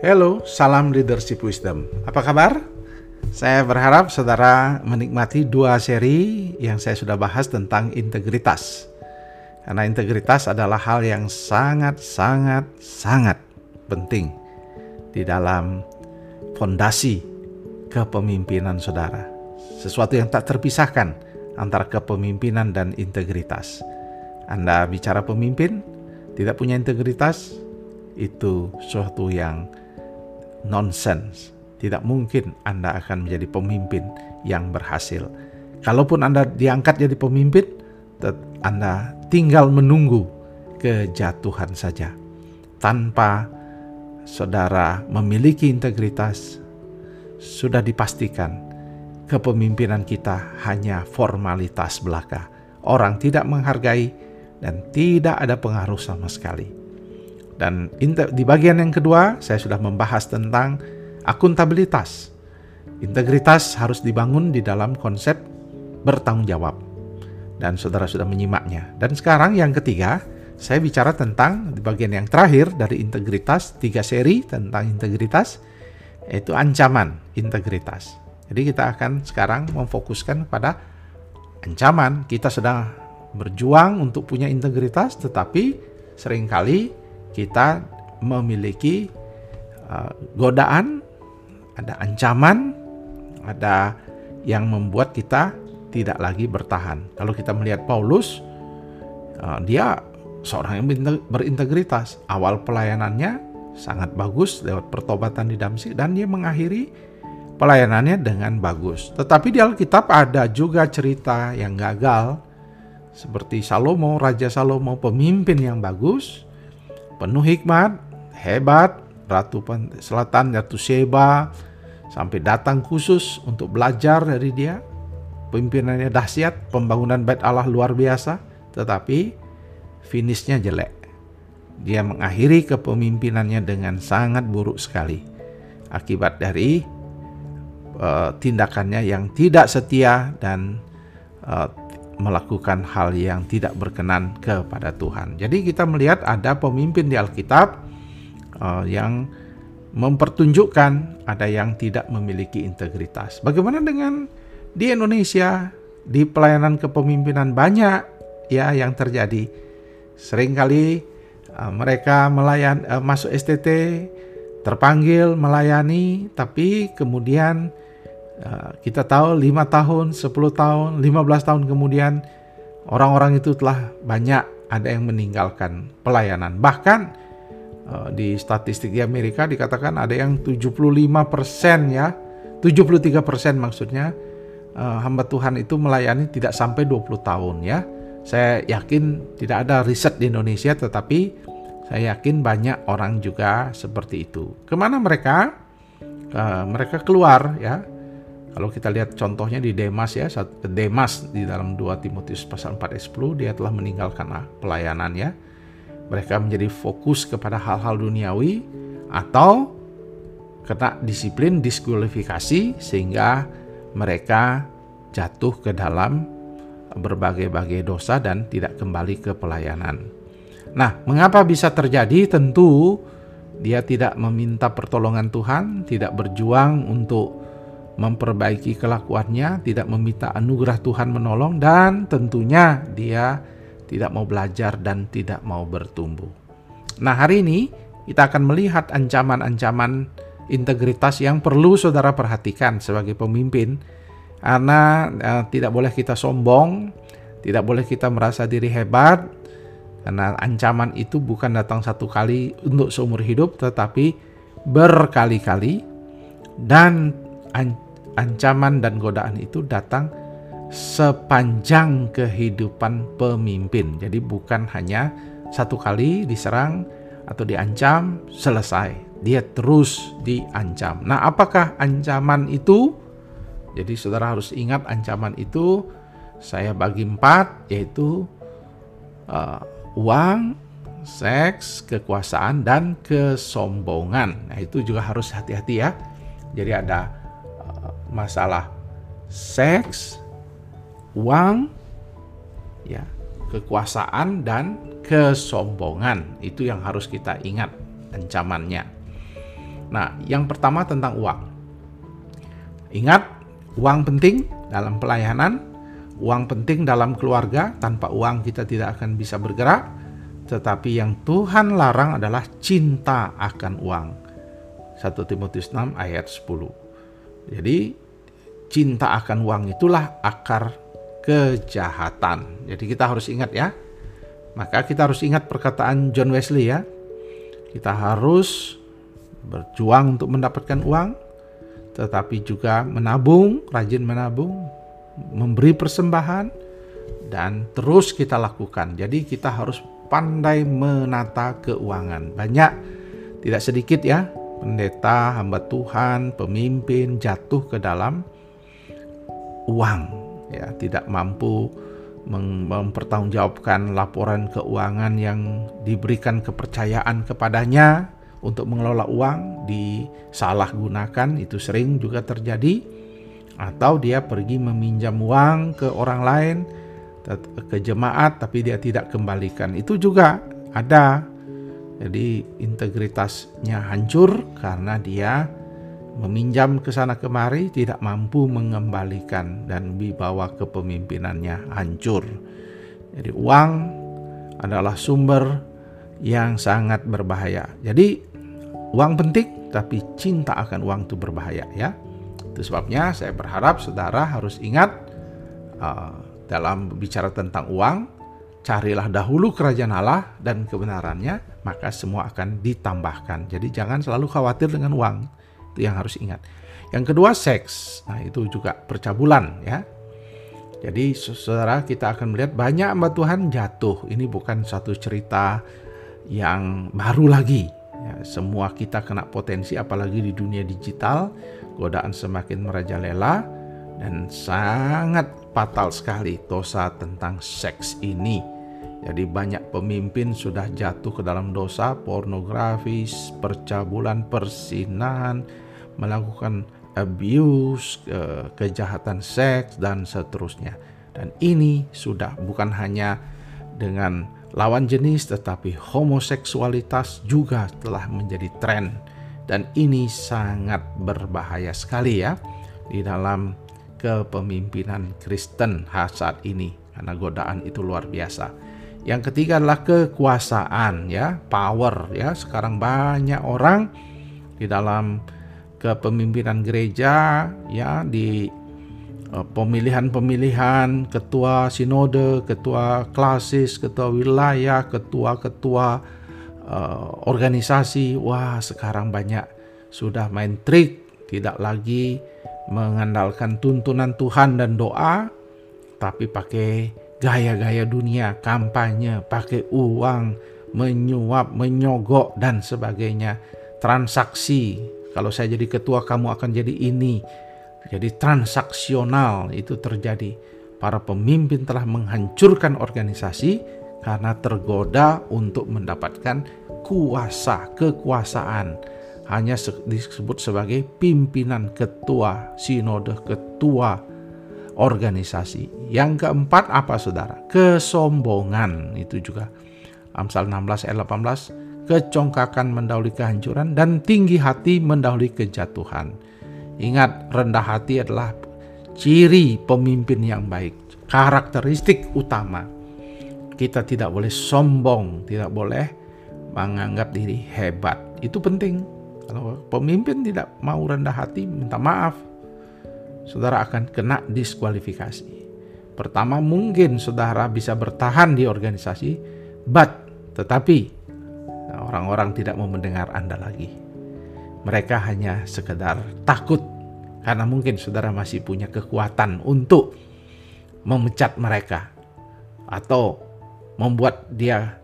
Halo, salam leadership wisdom. Apa kabar? Saya berharap saudara menikmati dua seri yang saya sudah bahas tentang integritas. Karena integritas adalah hal yang sangat sangat sangat penting di dalam fondasi kepemimpinan saudara. Sesuatu yang tak terpisahkan antara kepemimpinan dan integritas. Anda bicara pemimpin, tidak punya integritas, itu suatu yang nonsense. Tidak mungkin Anda akan menjadi pemimpin yang berhasil. Kalaupun Anda diangkat jadi pemimpin, Anda tinggal menunggu kejatuhan saja. Tanpa saudara memiliki integritas, sudah dipastikan kepemimpinan kita hanya formalitas belaka. Orang tidak menghargai dan tidak ada pengaruh sama sekali. Dan di bagian yang kedua, saya sudah membahas tentang akuntabilitas. Integritas harus dibangun di dalam konsep bertanggung jawab. Dan saudara sudah menyimaknya. Dan sekarang yang ketiga, saya bicara tentang di bagian yang terakhir dari integritas, tiga seri tentang integritas, yaitu ancaman integritas. Jadi kita akan sekarang memfokuskan pada ancaman. Kita sedang berjuang untuk punya integritas, tetapi sering kali kita memiliki uh, godaan, ada ancaman, ada yang membuat kita tidak lagi bertahan. Kalau kita melihat Paulus, uh, dia seorang yang berintegritas. Awal pelayanannya sangat bagus lewat pertobatan di Damsik dan dia mengakhiri pelayanannya dengan bagus. Tetapi di Alkitab ada juga cerita yang gagal seperti Salomo, Raja Salomo, pemimpin yang bagus, penuh hikmat, hebat, Ratu Selatan, Ratu Sheba, sampai datang khusus untuk belajar dari dia. Pimpinannya dahsyat, pembangunan bait Allah luar biasa, tetapi finishnya jelek. Dia mengakhiri kepemimpinannya dengan sangat buruk sekali. Akibat dari uh, tindakannya yang tidak setia dan uh, melakukan hal yang tidak berkenan kepada Tuhan. Jadi kita melihat ada pemimpin di Alkitab uh, yang mempertunjukkan ada yang tidak memiliki integritas. Bagaimana dengan di Indonesia di pelayanan kepemimpinan banyak ya yang terjadi. Seringkali uh, mereka melayan uh, masuk STT terpanggil melayani tapi kemudian kita tahu lima tahun, 10 tahun, 15 tahun kemudian orang-orang itu telah banyak ada yang meninggalkan pelayanan. Bahkan eh, di statistik di Amerika dikatakan ada yang 75% ya, 73% maksudnya eh, hamba Tuhan itu melayani tidak sampai 20 tahun ya. Saya yakin tidak ada riset di Indonesia tetapi saya yakin banyak orang juga seperti itu. Ke mana mereka? Mereka keluar ya kalau kita lihat contohnya di Demas ya, Demas di dalam 2 Timotius pasal 4 ayat 10 dia telah meninggalkan pelayanannya. Mereka menjadi fokus kepada hal-hal duniawi atau kena disiplin diskualifikasi sehingga mereka jatuh ke dalam berbagai-bagai dosa dan tidak kembali ke pelayanan. Nah, mengapa bisa terjadi? Tentu dia tidak meminta pertolongan Tuhan, tidak berjuang untuk memperbaiki kelakuannya, tidak meminta anugerah Tuhan menolong, dan tentunya dia tidak mau belajar dan tidak mau bertumbuh. Nah, hari ini kita akan melihat ancaman-ancaman integritas yang perlu saudara perhatikan sebagai pemimpin, karena eh, tidak boleh kita sombong, tidak boleh kita merasa diri hebat, karena ancaman itu bukan datang satu kali untuk seumur hidup, tetapi berkali-kali dan ancaman dan godaan itu datang sepanjang kehidupan pemimpin. Jadi bukan hanya satu kali diserang atau diancam selesai. Dia terus diancam. Nah, apakah ancaman itu? Jadi saudara harus ingat ancaman itu saya bagi empat yaitu uh, uang, seks, kekuasaan dan kesombongan. Nah, itu juga harus hati-hati ya. Jadi ada masalah seks, uang, ya, kekuasaan dan kesombongan. Itu yang harus kita ingat ancamannya. Nah, yang pertama tentang uang. Ingat, uang penting dalam pelayanan, uang penting dalam keluarga. Tanpa uang kita tidak akan bisa bergerak. Tetapi yang Tuhan larang adalah cinta akan uang. 1 Timotius 6 ayat 10. Jadi cinta akan uang itulah akar kejahatan. Jadi kita harus ingat ya. Maka kita harus ingat perkataan John Wesley ya. Kita harus berjuang untuk mendapatkan uang, tetapi juga menabung, rajin menabung, memberi persembahan, dan terus kita lakukan. Jadi kita harus pandai menata keuangan. Banyak, tidak sedikit ya, pendeta, hamba Tuhan, pemimpin jatuh ke dalam uang, ya tidak mampu mempertanggungjawabkan laporan keuangan yang diberikan kepercayaan kepadanya untuk mengelola uang disalahgunakan itu sering juga terjadi atau dia pergi meminjam uang ke orang lain ke jemaat tapi dia tidak kembalikan. Itu juga ada. Jadi integritasnya hancur karena dia meminjam ke sana kemari tidak mampu mengembalikan dan dibawa kepemimpinannya hancur. Jadi uang adalah sumber yang sangat berbahaya. Jadi uang penting tapi cinta akan uang itu berbahaya ya. Itu sebabnya saya berharap saudara harus ingat uh, dalam bicara tentang uang, carilah dahulu kerajaan Allah dan kebenarannya, maka semua akan ditambahkan. Jadi jangan selalu khawatir dengan uang. Itu yang harus ingat. Yang kedua seks. Nah, itu juga percabulan ya. Jadi saudara kita akan melihat banyak hamba Tuhan jatuh. Ini bukan satu cerita yang baru lagi. Ya, semua kita kena potensi apalagi di dunia digital, godaan semakin merajalela dan sangat fatal sekali dosa tentang seks ini. Jadi banyak pemimpin sudah jatuh ke dalam dosa pornografi, percabulan, persinahan, melakukan abuse, kejahatan seks dan seterusnya. Dan ini sudah bukan hanya dengan lawan jenis tetapi homoseksualitas juga telah menjadi tren dan ini sangat berbahaya sekali ya di dalam kepemimpinan Kristen saat ini karena godaan itu luar biasa. Yang ketiga adalah kekuasaan ya, power ya. Sekarang banyak orang di dalam kepemimpinan gereja ya di eh, pemilihan-pemilihan ketua sinode, ketua klasis, ketua wilayah, ketua-ketua uh, organisasi. Wah, sekarang banyak sudah main trik, tidak lagi mengandalkan tuntunan Tuhan dan doa, tapi pakai gaya-gaya dunia, kampanye, pakai uang, menyuap, menyogok, dan sebagainya. Transaksi, kalau saya jadi ketua kamu akan jadi ini. Jadi transaksional itu terjadi. Para pemimpin telah menghancurkan organisasi karena tergoda untuk mendapatkan kuasa, kekuasaan hanya disebut sebagai pimpinan ketua sinode, ketua organisasi. Yang keempat apa saudara? Kesombongan itu juga. Amsal 16 ayat 18, kecongkakan mendahului kehancuran dan tinggi hati mendahului kejatuhan. Ingat, rendah hati adalah ciri pemimpin yang baik, karakteristik utama. Kita tidak boleh sombong, tidak boleh menganggap diri hebat. Itu penting kalau pemimpin tidak mau rendah hati, minta maaf, saudara akan kena diskualifikasi. Pertama, mungkin saudara bisa bertahan di organisasi, but tetapi orang-orang tidak mau mendengar Anda lagi. Mereka hanya sekedar takut karena mungkin saudara masih punya kekuatan untuk memecat mereka atau membuat dia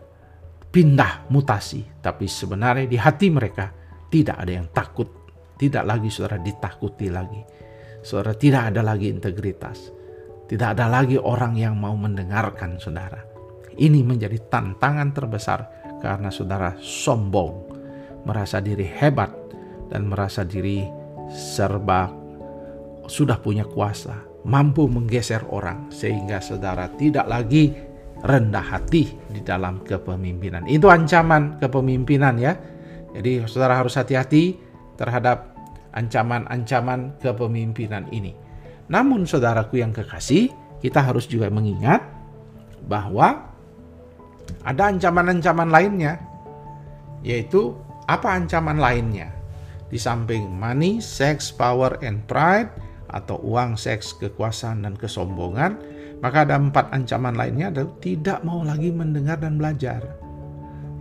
pindah mutasi, tapi sebenarnya di hati mereka tidak ada yang takut. Tidak lagi saudara ditakuti lagi. Saudara tidak ada lagi integritas. Tidak ada lagi orang yang mau mendengarkan saudara. Ini menjadi tantangan terbesar karena saudara sombong, merasa diri hebat dan merasa diri serba sudah punya kuasa, mampu menggeser orang sehingga saudara tidak lagi rendah hati di dalam kepemimpinan. Itu ancaman kepemimpinan ya jadi saudara harus hati-hati terhadap ancaman-ancaman kepemimpinan ini. Namun saudaraku yang kekasih, kita harus juga mengingat bahwa ada ancaman-ancaman lainnya, yaitu apa ancaman lainnya? Di samping money, sex, power, and pride, atau uang, seks, kekuasaan, dan kesombongan, maka ada empat ancaman lainnya adalah tidak mau lagi mendengar dan belajar.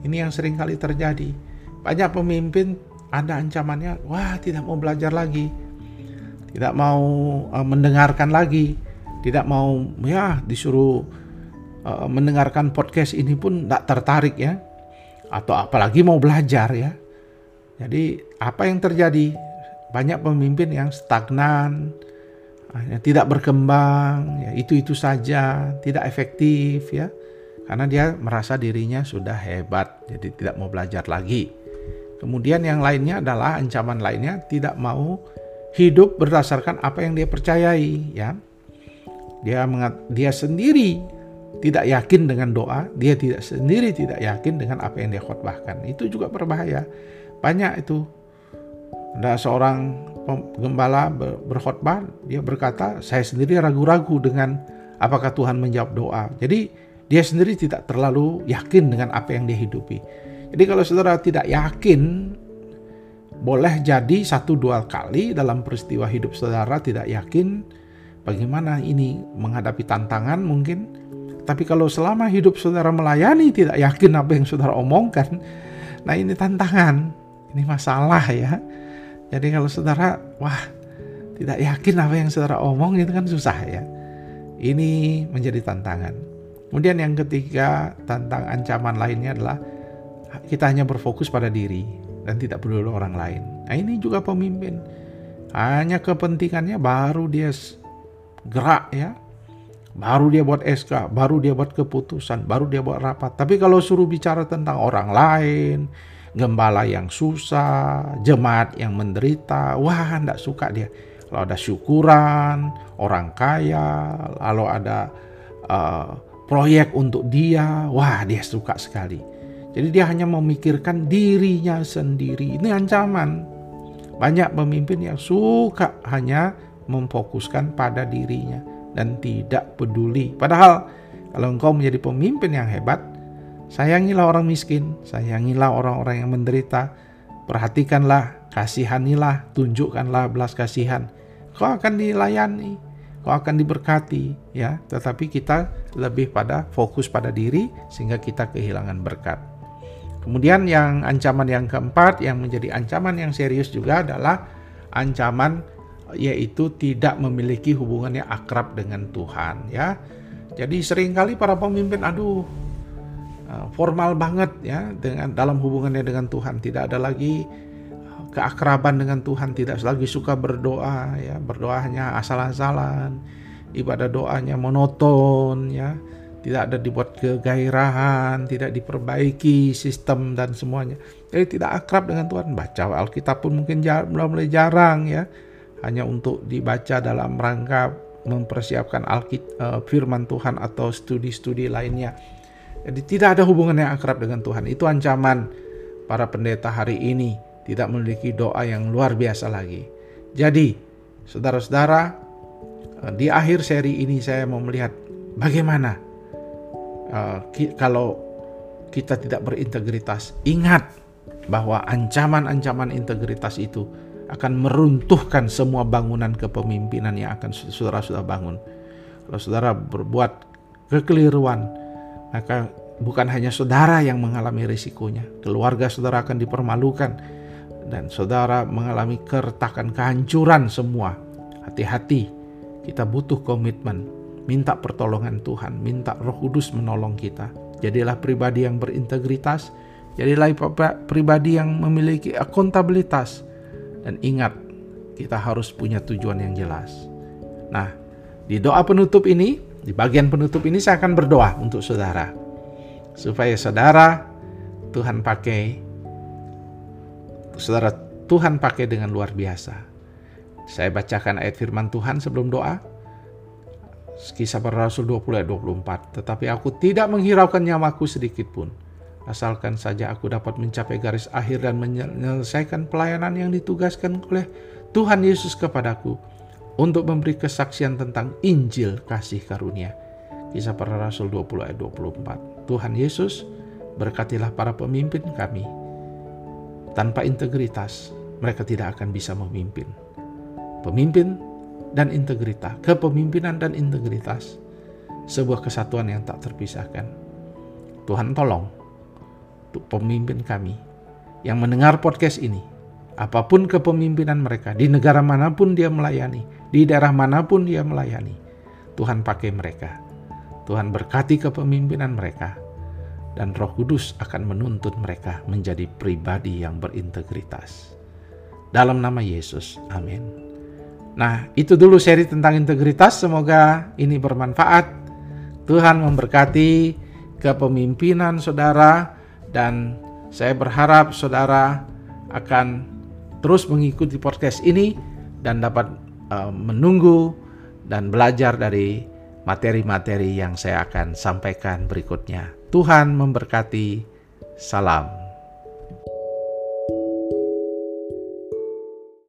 Ini yang sering kali terjadi. Banyak pemimpin ada ancamannya, wah tidak mau belajar lagi, tidak mau uh, mendengarkan lagi, tidak mau ya disuruh uh, mendengarkan podcast ini pun tidak tertarik ya, atau apalagi mau belajar ya. Jadi apa yang terjadi? Banyak pemimpin yang stagnan, tidak berkembang, ya itu itu saja, tidak efektif ya karena dia merasa dirinya sudah hebat, jadi tidak mau belajar lagi. Kemudian yang lainnya adalah ancaman lainnya tidak mau hidup berdasarkan apa yang dia percayai, ya. Dia mengat, dia sendiri tidak yakin dengan doa, dia tidak sendiri tidak yakin dengan apa yang dia khotbahkan. Itu juga berbahaya. Banyak itu. Ada seorang gembala berkhotbah, dia berkata, "Saya sendiri ragu-ragu dengan apakah Tuhan menjawab doa." Jadi dia sendiri tidak terlalu yakin dengan apa yang dia hidupi. Jadi kalau saudara tidak yakin, boleh jadi satu dua kali dalam peristiwa hidup saudara tidak yakin bagaimana ini menghadapi tantangan mungkin. Tapi kalau selama hidup saudara melayani tidak yakin apa yang saudara omongkan, nah ini tantangan, ini masalah ya. Jadi kalau saudara, wah tidak yakin apa yang saudara omong itu kan susah ya. Ini menjadi tantangan. Kemudian yang ketiga tentang ancaman lainnya adalah kita hanya berfokus pada diri dan tidak peduli orang lain. Nah ini juga pemimpin. Hanya kepentingannya baru dia gerak ya. Baru dia buat SK, baru dia buat keputusan, baru dia buat rapat. Tapi kalau suruh bicara tentang orang lain, gembala yang susah, jemaat yang menderita, wah enggak suka dia. Kalau ada syukuran, orang kaya, lalu ada uh, proyek untuk dia, wah dia suka sekali. Jadi dia hanya memikirkan dirinya sendiri. Ini ancaman. Banyak pemimpin yang suka hanya memfokuskan pada dirinya dan tidak peduli. Padahal kalau engkau menjadi pemimpin yang hebat, sayangilah orang miskin, sayangilah orang-orang yang menderita, perhatikanlah, kasihanilah, tunjukkanlah belas kasihan. Kau akan dilayani kau akan diberkati ya tetapi kita lebih pada fokus pada diri sehingga kita kehilangan berkat kemudian yang ancaman yang keempat yang menjadi ancaman yang serius juga adalah ancaman yaitu tidak memiliki hubungan yang akrab dengan Tuhan ya. Jadi sering kali para pemimpin aduh eh, formal banget ya dengan dalam hubungannya dengan Tuhan. Tidak ada lagi keakraban dengan Tuhan, tidak lagi suka berdoa ya, berdoa hanya asal-asalan, ibadah doanya monoton ya, tidak ada dibuat kegairahan, tidak diperbaiki sistem dan semuanya. Jadi tidak akrab dengan Tuhan. Baca Alkitab pun mungkin mulai jarang ya, hanya untuk dibaca dalam rangka mempersiapkan Alkitab uh, firman Tuhan atau studi-studi lainnya. Jadi tidak ada hubungan yang akrab dengan Tuhan. Itu ancaman para pendeta hari ini tidak memiliki doa yang luar biasa lagi. Jadi, saudara-saudara, eh, di akhir seri ini saya mau melihat bagaimana uh, ki kalau kita tidak berintegritas. Ingat bahwa ancaman-ancaman integritas itu akan meruntuhkan semua bangunan kepemimpinan yang akan saudara sudah bangun. Kalau saudara berbuat kekeliruan, maka bukan hanya saudara yang mengalami risikonya, keluarga saudara akan dipermalukan, dan saudara mengalami keretakan, kehancuran semua. Hati-hati, kita butuh komitmen, minta pertolongan Tuhan, minta Roh Kudus menolong kita. Jadilah pribadi yang berintegritas, jadilah pribadi yang memiliki akuntabilitas, dan ingat, kita harus punya tujuan yang jelas. Nah, di doa penutup ini, di bagian penutup ini saya akan berdoa untuk saudara. Supaya saudara Tuhan pakai saudara Tuhan pakai dengan luar biasa. Saya bacakan ayat firman Tuhan sebelum doa. Kisah para Rasul 20 ayat 24. Tetapi aku tidak menghiraukan nyamaku sedikit pun. Asalkan saja aku dapat mencapai garis akhir dan menyelesaikan pelayanan yang ditugaskan oleh Tuhan Yesus kepadaku untuk memberi kesaksian tentang Injil kasih karunia. Kisah para Rasul 20 ayat 24. Tuhan Yesus berkatilah para pemimpin kami. Tanpa integritas, mereka tidak akan bisa memimpin. Pemimpin dan integritas, kepemimpinan dan integritas, sebuah kesatuan yang tak terpisahkan. Tuhan tolong untuk pemimpin kami yang mendengar podcast ini, apa pun kepemimpinan mereka, di negara mana pun dia melayani, di daerah mana pun dia melayani, Tuhan pakai mereka. Tuhan berkati kepemimpinan mereka, dan Roh Kudus akan menuntut mereka menjadi pribadi yang berintegritas. Dalam nama Yesus, amin. Nah, itu dulu seri tentang integritas. Semoga ini bermanfaat. Tuhan memberkati kepemimpinan saudara dan saya berharap saudara akan terus mengikuti podcast ini dan dapat uh, menunggu dan belajar dari materi-materi yang saya akan sampaikan berikutnya. Tuhan memberkati. Salam.